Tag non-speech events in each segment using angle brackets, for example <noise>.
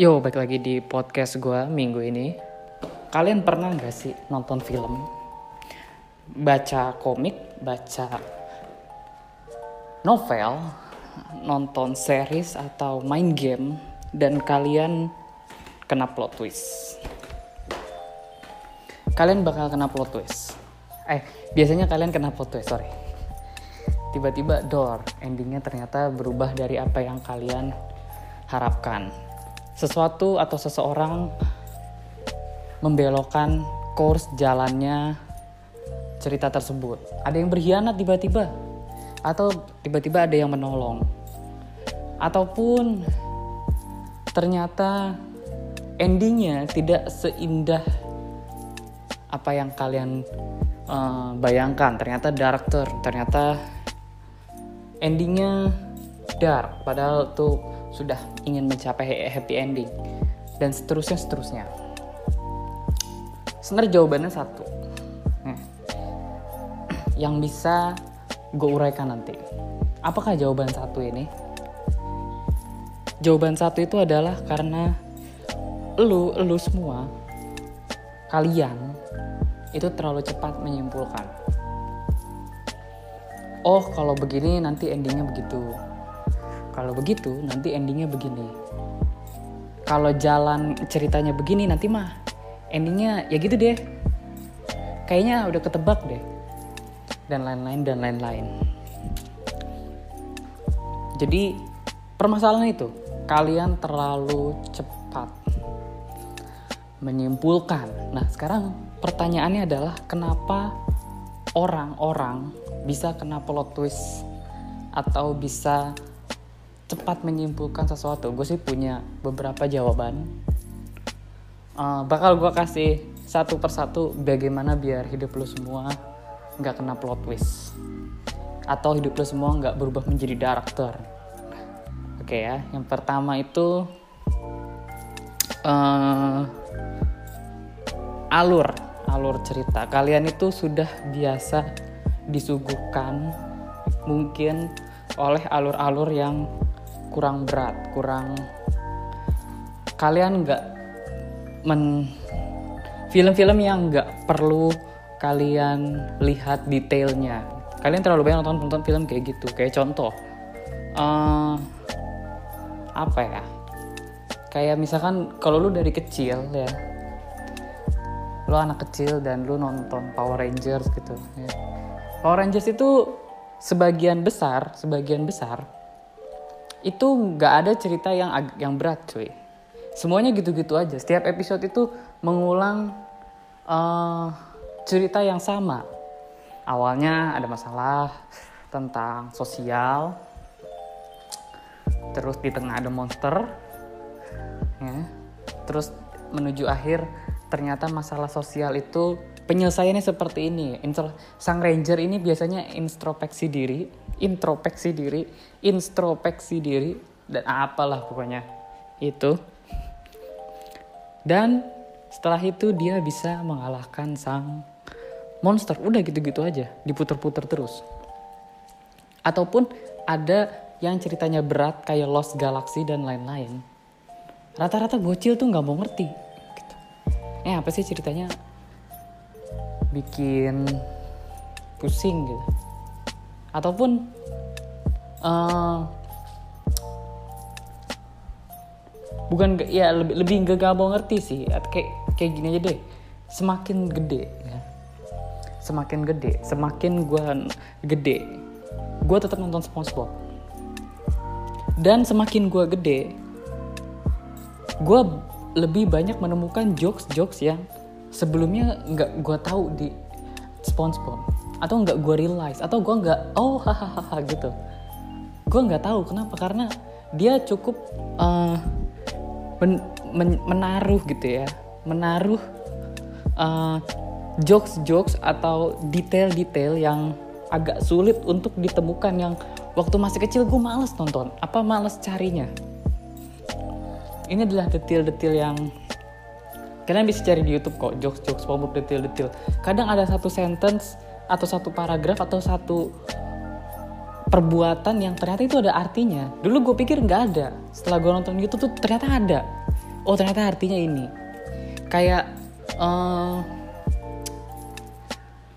Yo, balik lagi di podcast gue minggu ini. Kalian pernah gak sih nonton film? Baca komik, baca novel, nonton series atau main game, dan kalian kena plot twist. Kalian bakal kena plot twist. Eh, biasanya kalian kena plot twist, sorry. Tiba-tiba door, endingnya ternyata berubah dari apa yang kalian harapkan sesuatu atau seseorang membelokkan course jalannya cerita tersebut. Ada yang berkhianat tiba-tiba atau tiba-tiba ada yang menolong. Ataupun ternyata endingnya tidak seindah apa yang kalian uh, bayangkan. Ternyata director, ternyata endingnya dark padahal tuh sudah ingin mencapai happy ending. Dan seterusnya seterusnya. Sebenarnya jawabannya satu. Hmm. yang bisa gue uraikan nanti. Apakah jawaban satu ini? Jawaban satu itu adalah karena lu lu semua kalian itu terlalu cepat menyimpulkan. Oh kalau begini nanti endingnya begitu kalau begitu nanti endingnya begini. Kalau jalan ceritanya begini nanti mah endingnya ya gitu deh. Kayaknya udah ketebak deh. Dan lain-lain dan lain-lain. Jadi permasalahan itu kalian terlalu cepat menyimpulkan. Nah sekarang pertanyaannya adalah kenapa orang-orang bisa kena plot twist atau bisa cepat menyimpulkan sesuatu. Gue sih punya beberapa jawaban. Uh, bakal gue kasih satu persatu bagaimana biar hidup lo semua nggak kena plot twist. Atau hidup lo semua nggak berubah menjadi director. Oke okay ya yang pertama itu uh, alur alur cerita. Kalian itu sudah biasa disuguhkan mungkin oleh alur-alur yang kurang berat kurang kalian nggak men film-film yang nggak perlu kalian lihat detailnya. Kalian terlalu banyak nonton nonton film kayak gitu. Kayak contoh uh, apa ya? Kayak misalkan kalau lu dari kecil ya lu anak kecil dan lu nonton Power Rangers gitu ya. Power Rangers itu sebagian besar sebagian besar itu nggak ada cerita yang yang berat cuy. Semuanya gitu-gitu aja. Setiap episode itu mengulang uh, cerita yang sama. Awalnya ada masalah tentang sosial terus di tengah ada monster ya. Terus menuju akhir ternyata masalah sosial itu penyelesaiannya seperti ini. Sang ranger ini biasanya introspeksi diri introspeksi diri, introspeksi diri dan apalah pokoknya itu. Dan setelah itu dia bisa mengalahkan sang monster. Udah gitu-gitu aja, diputer-puter terus. Ataupun ada yang ceritanya berat kayak Lost Galaxy dan lain-lain. Rata-rata bocil tuh nggak mau ngerti. Gitu. Eh apa sih ceritanya? Bikin pusing gitu ataupun uh, bukan ya lebih lebih gak ngerti sih. Kayak kayak gini aja deh. Semakin gede ya. Semakin gede. Semakin gue gede. Gue tetap nonton SpongeBob. Dan semakin gue gede gue lebih banyak menemukan jokes-jokes yang sebelumnya nggak gue tahu di SpongeBob atau nggak gue realize atau gue nggak oh hahaha gitu. Gue nggak tahu kenapa karena dia cukup uh, men men menaruh gitu ya. Menaruh uh, jokes-jokes atau detail-detail yang agak sulit untuk ditemukan yang waktu masih kecil gue males nonton. Apa males carinya? Ini adalah detail-detail yang kalian bisa cari di YouTube kok jokes-jokes SpongeBob detail-detail. Kadang ada satu sentence atau satu paragraf atau satu perbuatan yang ternyata itu ada artinya. Dulu gue pikir nggak ada. Setelah gue nonton YouTube tuh ternyata ada. oh ternyata artinya ini kayak uh,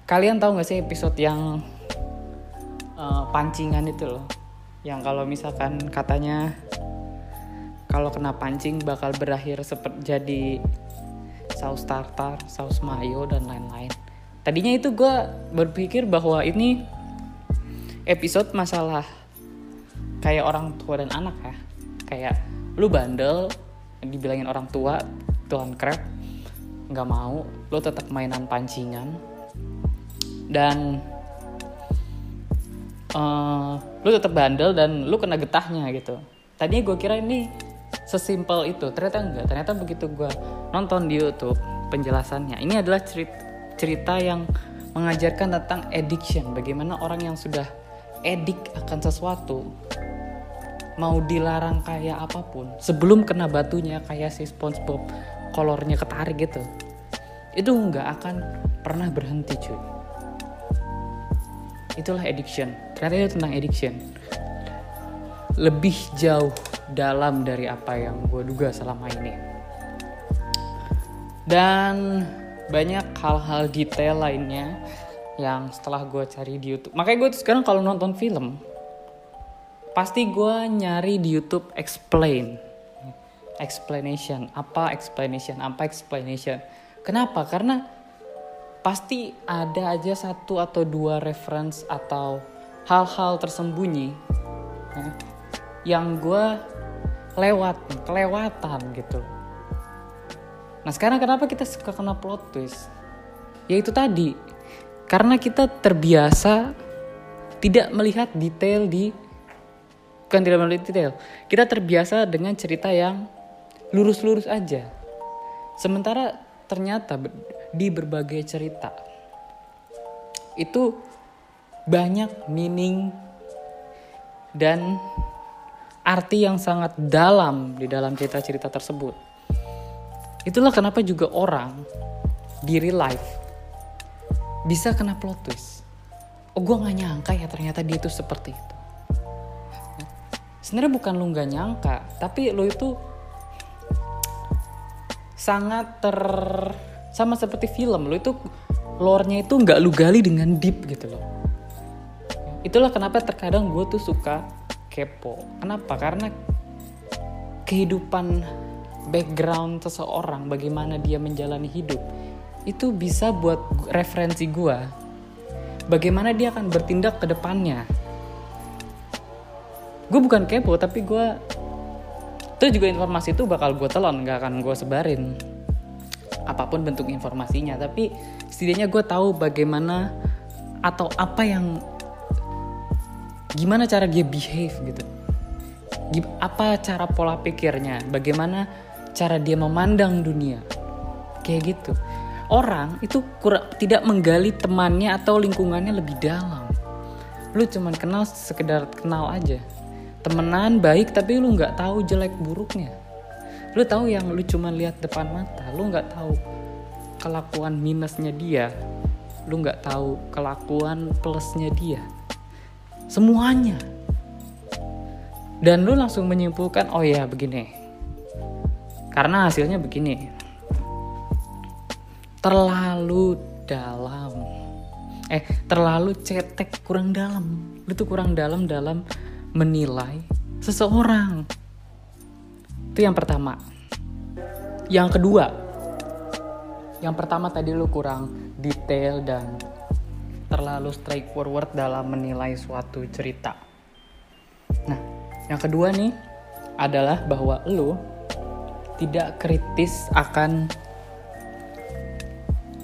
kalian tahu nggak sih episode yang uh, pancingan itu loh yang kalau misalkan katanya kalau kena pancing bakal berakhir seperti jadi saus tartar, saus mayo dan lain-lain. Tadinya itu gue berpikir bahwa ini episode masalah kayak orang tua dan anak ya. Kayak lu bandel, dibilangin orang tua, tuan crab, nggak mau, lu tetap mainan pancingan. Dan uh, lu tetap bandel dan lu kena getahnya gitu. Tadinya gue kira ini sesimpel itu, ternyata enggak. Ternyata begitu gue nonton di YouTube penjelasannya, ini adalah cerita, cerita yang mengajarkan tentang addiction, bagaimana orang yang sudah edik akan sesuatu mau dilarang kayak apa pun sebelum kena batunya kayak si SpongeBob kolornya ketarik gitu itu nggak akan pernah berhenti cuy. Itulah addiction. Ternyata itu tentang addiction. Lebih jauh dalam dari apa yang gue duga selama ini. Dan banyak hal-hal detail lainnya yang setelah gue cari di YouTube. Makanya gue sekarang kalau nonton film pasti gue nyari di YouTube explain. Explanation. Apa explanation? Apa explanation? Kenapa? Karena pasti ada aja satu atau dua reference atau hal-hal tersembunyi ya, yang gue lewat kelewatan gitu nah sekarang kenapa kita suka kena plot twist? Ya itu tadi. Karena kita terbiasa tidak melihat detail di bukan tidak melihat detail. Kita terbiasa dengan cerita yang lurus-lurus aja. Sementara ternyata di berbagai cerita itu banyak meaning dan arti yang sangat dalam di dalam cerita-cerita tersebut itulah kenapa juga orang di real life bisa kena plot twist. Oh gue gak nyangka ya ternyata dia itu seperti itu. Sebenarnya bukan lu nggak nyangka tapi lu itu sangat ter sama seperti film. Lu itu lore-nya itu nggak lu gali dengan deep gitu loh. Itulah kenapa terkadang gue tuh suka kepo. Kenapa? Karena kehidupan background seseorang bagaimana dia menjalani hidup itu bisa buat referensi gue bagaimana dia akan bertindak ke depannya. Gue bukan kepo tapi gue itu juga informasi itu bakal gue telon nggak akan gue sebarin. Apa pun bentuk informasinya tapi setidaknya gue tahu bagaimana atau apa yang gimana cara dia behave gitu. Apa cara pola pikirnya bagaimana cara dia memandang dunia. Kayak gitu. Orang itu kurang tidak menggali temannya atau lingkungannya lebih dalam. Lu cuman kenal sekedar kenal aja. Temenan baik tapi lu nggak tahu jelek buruknya. Lu tahu yang lu cuma lihat depan mata lu nggak tahu kelakuan minusnya dia. Lu nggak tahu kelakuan plusnya dia. Semuanya. Dan lu langsung menyimpulkan oh ya begini karena hasilnya begini terlalu dalam eh terlalu cetek kurang dalam lu tuh kurang dalam dalam menilai seseorang. Itu yang pertama. Yang kedua, yang pertama tadi lu kurang detail dan terlalu straightforward dalam menilai suatu cerita. Nah, yang kedua nih adalah bahwa lu tidak kritis akan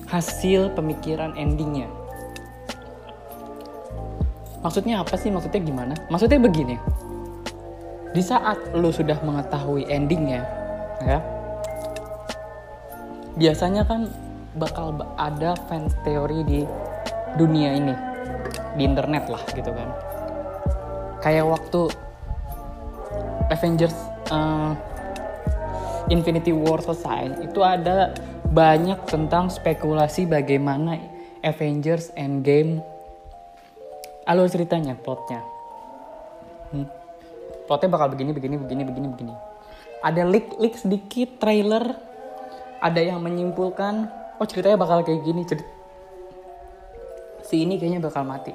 hasil pemikiran endingnya. Maksudnya apa sih? Maksudnya gimana? Maksudnya begini. Di saat lu sudah mengetahui endingnya ya biasanya kan bakal ada fans teori di dunia ini di internet lah gitu kan. Kayak waktu Avengers uh, Infinity War selesai itu ada banyak tentang spekulasi bagaimana Avengers Endgame. Alur ceritanya plotnya. Hmm. plotnya bakal begini begini begini begini begini. Ada leak leak sedikit trailer. Ada yang menyimpulkan oh ceritanya bakal kayak gini cerit. Si ini kayaknya bakal mati.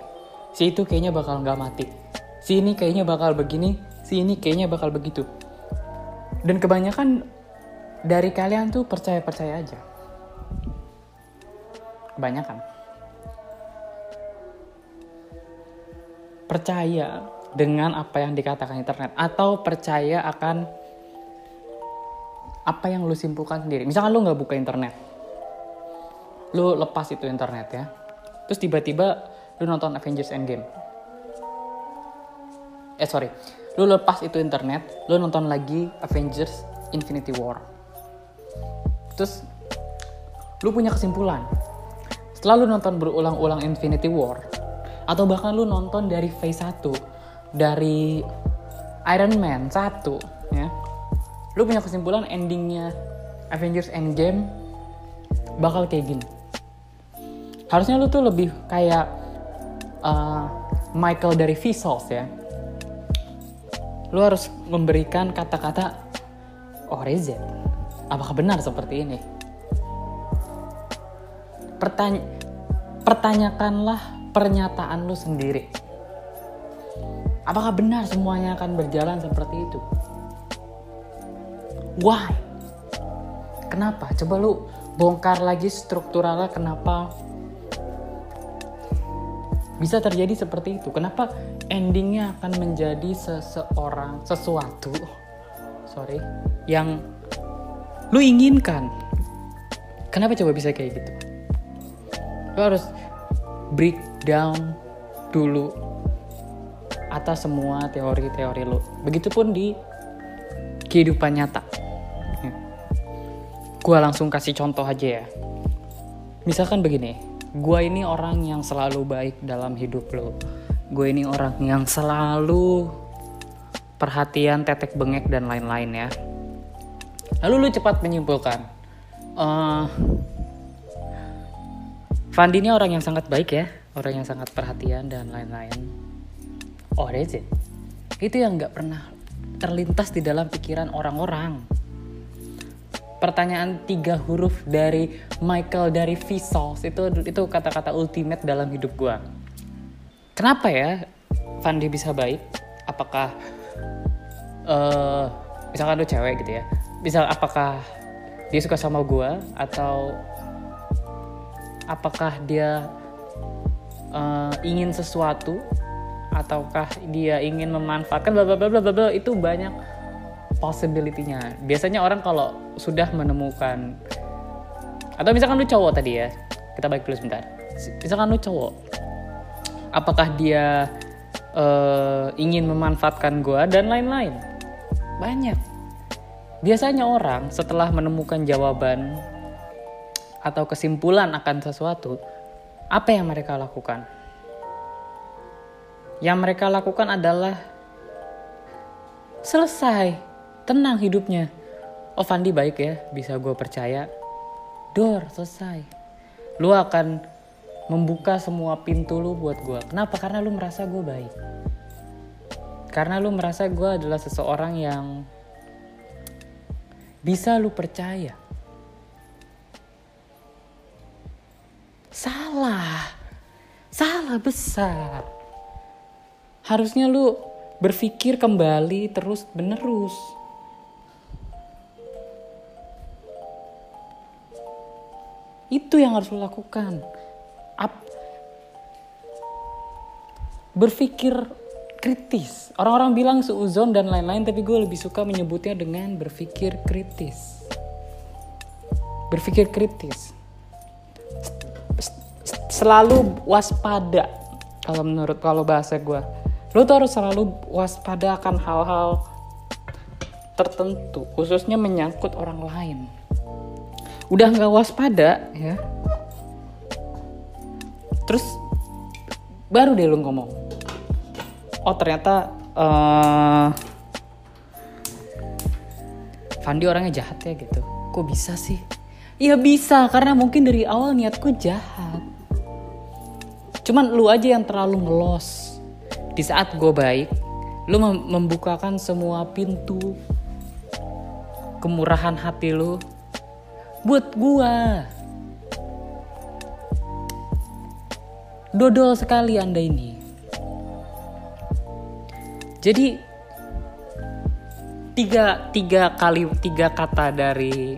Si itu kayaknya bakal nggak mati. Si ini kayaknya bakal begini. Si ini kayaknya bakal begitu. Dan kebanyakan dari kalian tuh percaya percaya aja. Kebanyakan. Percaya dengan apa yang dikatakan internet atau percaya akan apa yang lu simpulkan sendiri. Misalkan lu nggak buka internet. Lu lepas itu internet ya. Terus tiba-tiba lu nonton Avengers Endgame. Eh sorry. Lu lepas itu internet lu nonton lagi Avengers Infinity War terus lu punya kesimpulan? Setelah lu nonton berulang-ulang Infinity War atau bahkan lu nonton dari phase 1 dari Iron Man 1 ya lu punya kesimpulan endingnya Avengers Endgame bakal kayak gini? Harusnya lu tuh lebih kayak uh, Michael dari Vsauce ya. Lu harus memberikan kata-kata oh Reza apakah benar seperti ini Pertany pertanyakanlah pernyataan lu sendiri. Apakah benar semuanya akan berjalan seperti itu? Why? Kenapa? Coba lu bongkar lagi strukturalnya kenapa bisa terjadi seperti itu. Kenapa endingnya akan menjadi seseorang, sesuatu, sorry, yang lu inginkan? Kenapa coba bisa kayak gitu? Lu harus breakdown dulu atas semua teori-teori lo. Begitupun di kehidupan nyata. Ya. Gua langsung kasih contoh aja ya. Misalkan begini, gua ini orang yang selalu baik dalam hidup lo. Gue ini orang yang selalu perhatian, tetek bengek dan lain-lain ya. Lalu lu cepat menyimpulkan, uh, Fandi ini orang yang sangat baik ya, orang yang sangat perhatian dan lain-lain. Oh, that's it. Itu yang nggak pernah terlintas di dalam pikiran orang-orang. Pertanyaan tiga huruf dari Michael dari Vsauce itu itu kata-kata ultimate dalam hidup gue. Kenapa ya Fandi bisa baik? Apakah uh, misalkan lu cewek gitu ya? Bisa apakah dia suka sama gue atau apakah dia uh, ingin sesuatu ataukah dia ingin memanfaatkan bla bla bla bla bla itu banyak possibility-nya. Biasanya orang kalau sudah menemukan atau misalkan lu cowok tadi ya, kita balik dulu sebentar. Misalkan lu cowok, apakah dia uh, ingin memanfaatkan gua dan lain-lain? Banyak. Biasanya orang setelah menemukan jawaban atau kesimpulan akan sesuatu, apa yang mereka lakukan? Yang mereka lakukan adalah selesai, tenang hidupnya. Oh Fandi baik ya, bisa gue percaya. Dor, selesai. Lu akan membuka semua pintu lu buat gue. Kenapa? Karena lu merasa gue baik. Karena lu merasa gue adalah seseorang yang bisa lu percaya. Salah. Salah besar. Harusnya lu berpikir kembali terus menerus. Itu yang harus lo lakukan. Berpikir kritis. Orang-orang bilang seuzon dan lain-lain, tapi gue lebih suka menyebutnya dengan berpikir kritis. Berpikir kritis. Selalu waspada kalau menurut kalau bahasa gue lo tuh harus selalu waspada akan hal-hal tertentu khususnya menyangkut orang lain. Udah nggak waspada ya. Terus baru deh lo ngomong oh ternyata uh, Fandi orangnya jahat ya gitu. Kok bisa sih? Ya bisa karena mungkin dari awal niatku jahat. Cuman lu aja yang terlalu ngelos. Di saat gue baik, lu mem membukakan semua pintu kemurahan hati lu buat gua. Dodol sekali anda ini jadi tiga tiga kali tiga kata dari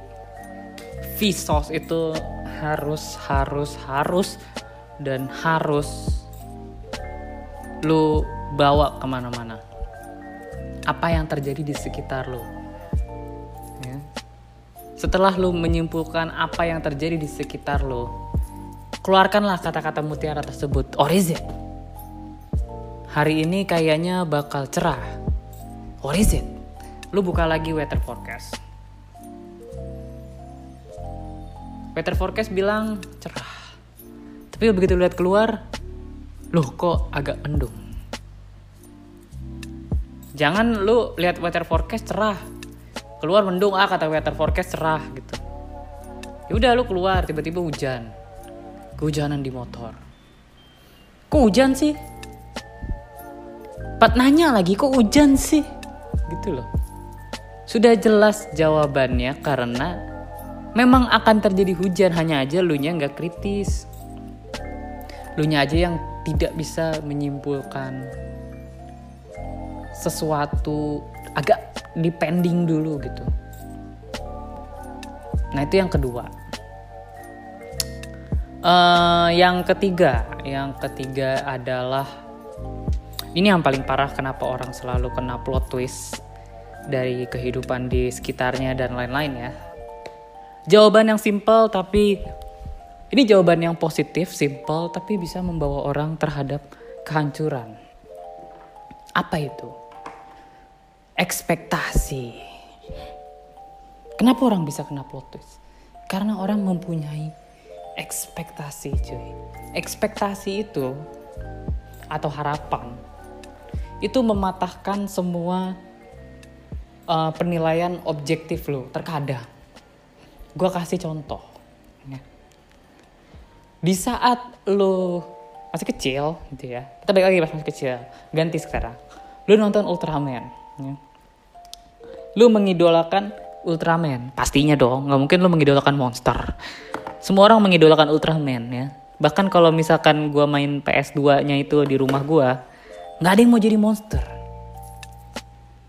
Vsauce itu harus harus harus dan harus lu bawa ke mana-mana. Apa yang terjadi di sekitar lu ya. setelah lu menyimpulkan apa yang terjadi di sekitar lu keluarkanlah kata-kata mutiara tersebut. Or is it hari ini kayaknya bakal cerah. Or is it? Lu buka lagi weather forecast. Weather forecast bilang cerah. Tapi begitu lihat keluar loh kok agak mendung? Jangan lu lihat weather forecast cerah. Keluar mendung ah kata weather forecast cerah gitu. Ya udah lu keluar tiba-tiba hujan. Kehujanan di motor. Kok hujan sih Pat nanya lagi kok hujan sih gitu loh sudah jelas jawabannya karena memang akan terjadi hujan hanya aja lu nya nggak kritis lu nya aja yang tidak bisa menyimpulkan sesuatu agak depending dulu gitu. Nah itu yang kedua. Uh, yang ketiga, yang ketiga adalah ini yang paling parah kenapa orang selalu kena plot twist dari kehidupan di sekitarnya dan lain-lain ya. Jawaban yang simple tapi ini jawaban yang positif, simple tapi bisa membawa orang terhadap kehancuran. Apa itu? ekspektasi. Kenapa orang bisa kena plot twist? Karena orang mempunyai ekspektasi, cuy. Ekspektasi itu atau harapan itu mematahkan semua uh, penilaian objektif lo terkadang. Gue kasih contoh. Ya. Di saat lo masih kecil gitu ya, kita balik lagi pas masih kecil, ganti sekarang. Lo nonton Ultraman, ya lu mengidolakan Ultraman pastinya dong nggak mungkin lu mengidolakan monster semua orang mengidolakan Ultraman ya bahkan kalau misalkan gue main PS2 nya itu di rumah gue nggak ada yang mau jadi monster.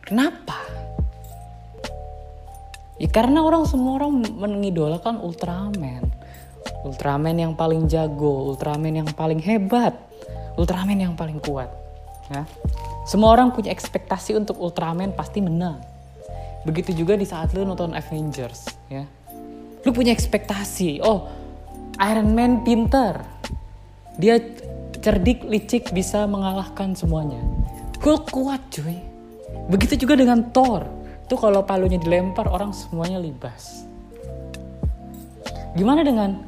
Kenapa? Ya karena orang semua orang mengidolakan Ultraman. Ultraman yang paling jago Ultraman yang paling hebat Ultraman yang paling kuat ya. Semua orang punya ekspektasi untuk Ultraman pasti menang. Begitu juga di saat lu nonton Avengers ya. Lu punya ekspektasi oh Iron Man pinter. Dia cerdik licik bisa mengalahkan semuanya Hulk kuat cuy begitu juga dengan Thor tuh kalau palunya dilempar orang semuanya libas gimana dengan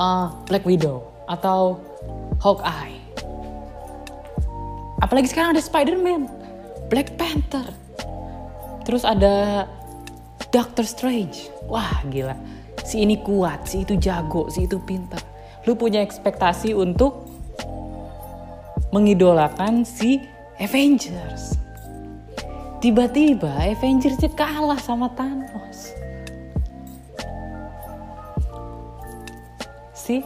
uh, Black Widow atau Hawkeye apalagi sekarang ada Spider-Man Black Panther Terus ada Doctor Strange. Wah gila. Si ini kuat, si itu jago, si itu pintar. Lu punya ekspektasi untuk mengidolakan si Avengers. Tiba-tiba Avengers kalah sama Thanos. Si?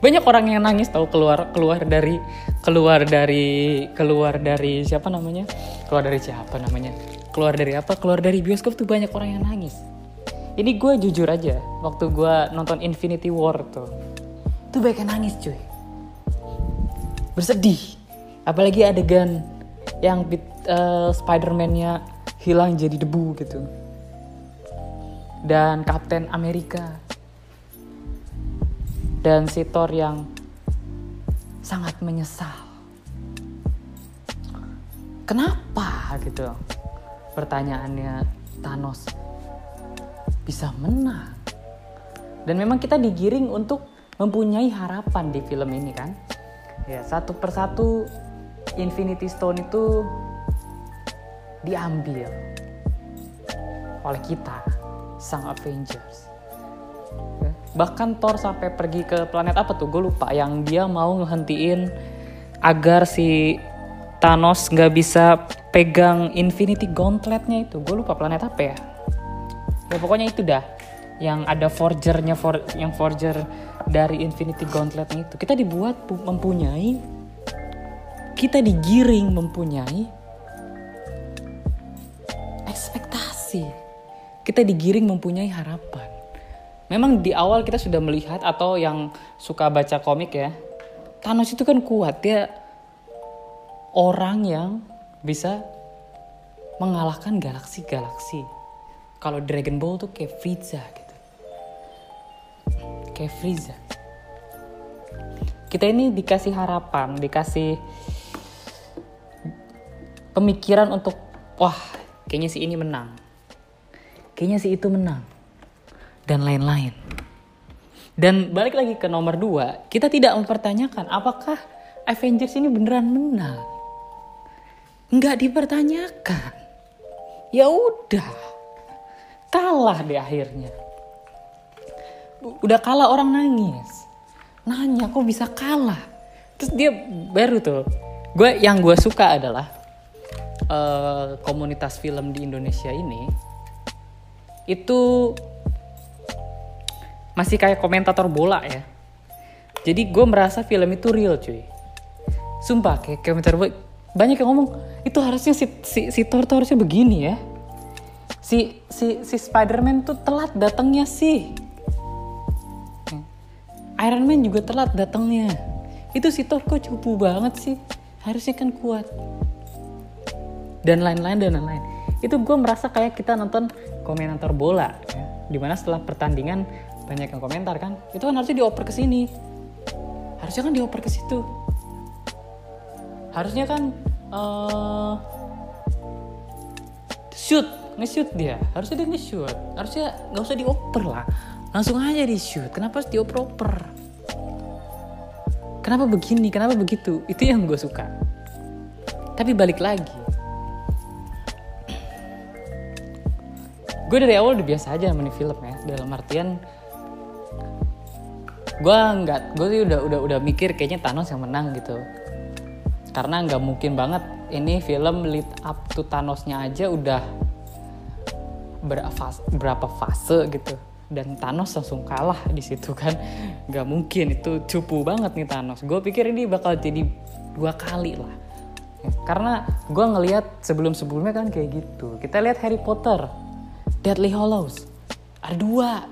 Banyak orang yang nangis tahu keluar keluar dari keluar dari keluar dari siapa namanya? Keluar dari siapa namanya? Keluar dari apa? Keluar dari bioskop tuh banyak orang yang nangis. Ini gue jujur aja waktu gue nonton Infinity War tuh tuh banyak yang nangis cuy bersedih. Apalagi adegan yang uh, Spider-Man-nya hilang jadi debu gitu. Dan Kapten Amerika dan si Thor yang sangat menyesal. Kenapa gitu? Pertanyaannya Thanos bisa menang. Dan memang kita digiring untuk mempunyai harapan di film ini kan. Ya, satu persatu Infinity Stone itu diambil oleh kita, sang Avengers. Bahkan Thor sampai pergi ke planet apa tuh? Gue lupa. Yang dia mau ngehentiin agar si Thanos nggak bisa pegang Infinity Gauntletnya itu gue lupa planet apa ya ya pokoknya itu dah yang ada forgernya for, yang forger dari Infinity Gauntletnya itu. Kita dibuat mempunyai kita digiring mempunyai ekspektasi. Kita digiring mempunyai harapan. Memang di awal kita sudah melihat atau yang suka baca komik ya Thanos itu kan kuat. Dia orang yang bisa mengalahkan galaksi-galaksi. Kalau Dragon Ball tuh kayak Frieza kayak Frieza kita ini dikasih harapan dikasih pemikiran untuk wah kayaknya si ini menang. Kayaknya si itu menang. Dan lain-lain. Dan balik lagi ke nomor dua kita tidak mempertanyakan apakah Avengers ini beneran menang. Nggak dipertanyakan. Ya udah kalah di akhirnya udah kalah orang nangis. Nanya kok bisa kalah? Terus dia baru tuh gue yang gue suka adalah uh, komunitas film di Indonesia ini itu masih kayak komentator bola ya. Jadi gue merasa film itu real cuy. Sumpah kayak komentator bola banyak yang ngomong itu harusnya si si, si Thor harusnya begini ya. Si si si Spider-Man tuh telat datangnya sih. Iron Man juga telat datangnya. Itu si Thor kok cupu banget sih. Harusnya kan kuat. Dan lain-lain dan lain-lain. Itu gue merasa kayak kita nonton komentator bola. Ya. Di mana setelah pertandingan banyak yang komentar kan. Itu kan harusnya dioper ke sini. Harusnya kan dioper ke situ. Harusnya kan uh, shoot nge-shoot dia harusnya dia nge-shoot harusnya nggak usah dioper lah langsung aja di shoot kenapa harus dioper-oper kenapa begini? Kenapa begitu? Itu yang gue suka. Tapi balik lagi. Gue dari awal udah biasa aja sama film ya. Dalam artian gue nggak gue sih udah udah udah mikir kayaknya Thanos yang menang gitu. Karena nggak mungkin banget ini film lead up to Thanosnya aja udah berapa fase gitu dan Thanos langsung kalah di situ kan. Nggak mungkin itu cupu banget nih Thanos. Gue pikir ini bakal jadi dua kali lah. Karena gue ngelihat sebelum sebelumnya kan kayak gitu. Kita lihat Harry Potter Deadly Hollows ada dua.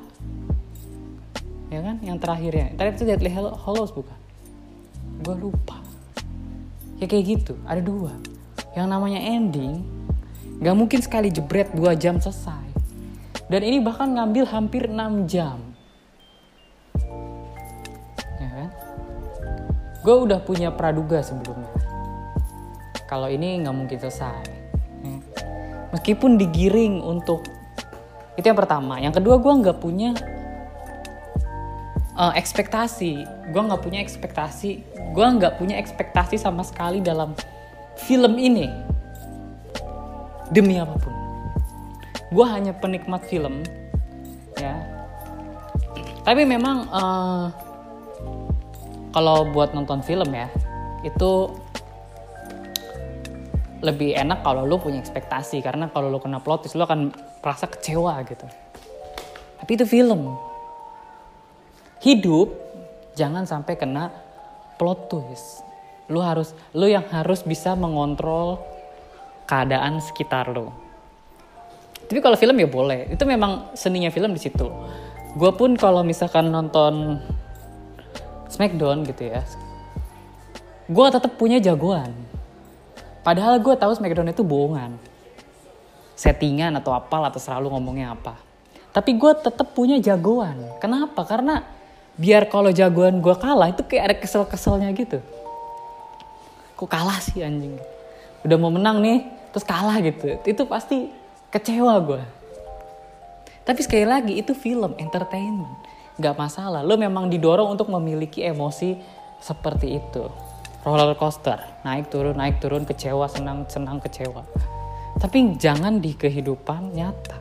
Ya kan? Yang terakhirnya. Terakhir itu Deadly Hollows bukan? Gue lupa. Ya kayak gitu ada dua. Yang namanya ending Gak mungkin sekali jebret 2 jam selesai. Dan ini bahkan ngambil hampir 6 jam. Ya kan? Gue udah punya praduga sebelumnya. Kalau ini nggak mungkin selesai. Ya. Meskipun digiring untuk itu yang pertama. Yang kedua gue nggak punya uh, ekspektasi. Gue nggak punya ekspektasi. Gue nggak punya ekspektasi sama sekali dalam film ini demi apa pun gue hanya penikmat film ya. Tapi memang uh, kalau buat nonton film ya itu lebih enak kalau lu punya ekspektasi. Karena kalau lu kena plot twist lu akan merasa kecewa gitu. Tapi itu film. Hidup jangan sampai kena plot twist. Lu harus lu yang harus bisa mengontrol keadaan sekitar lo. Tapi kalau film ya boleh, itu memang seninya film di situ. Gue pun kalau misalkan nonton Smackdown gitu ya, gue tetap punya jagoan. Padahal gue tahu Smackdown itu bohongan, settingan atau apa atau selalu ngomongnya apa. Tapi gue tetap punya jagoan. Kenapa? Karena biar kalau jagoan gue kalah itu kayak ada kesel-keselnya gitu. Kok kalah sih anjing? Udah mau menang nih, terus kalah gitu itu pasti kecewa gue tapi sekali lagi itu film entertainment. Nggak masalah. Lo memang didorong untuk memiliki emosi seperti itu. Roller coaster. Naik turun naik turun kecewa senang senang kecewa. Tapi jangan di kehidupan nyata.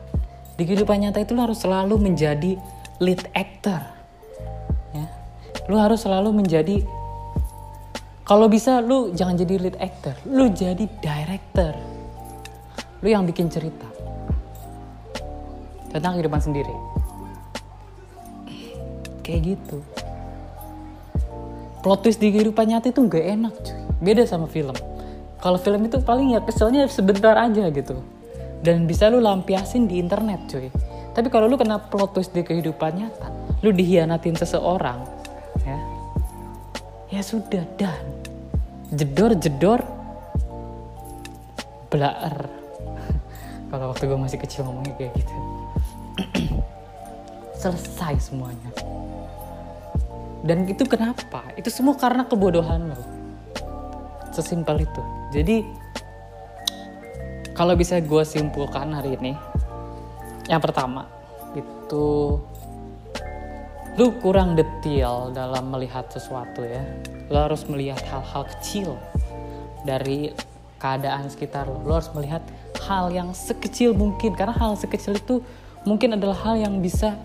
Di kehidupan nyata itu lo harus selalu menjadi lead actor. Ya. Lo harus selalu menjadi kalau bisa lu jangan jadi lead actor, lu jadi director. Lu yang bikin cerita tentang kehidupan sendiri. Kayak gitu. Plot twist di kehidupan nyata itu nggak enak cuy. Beda sama film. Kalau film itu paling ya keselnya sebentar aja gitu. Dan bisa lu lampiasin di internet cuy. Tapi kalau lu kena plot twist di kehidupan nyata lu dihianatin seseorang ya ya sudah dan jedor jedor blaer <laughs> kalau waktu gue masih kecil ngomongnya kayak gitu selesai semuanya. Dan itu kenapa? Itu semua karena kebodohan lo. Sesimpel itu. Jadi kalau bisa gue simpulkan hari ini yang pertama itu lu kurang detail dalam melihat sesuatu ya. Lo harus melihat hal-hal kecil dari keadaan sekitar lo lo harus melihat hal yang sekecil mungkin. Karena hal sekecil itu mungkin adalah hal yang bisa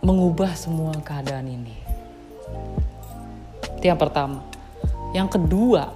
mengubah semua keadaan ini. Itu yang pertama. Yang kedua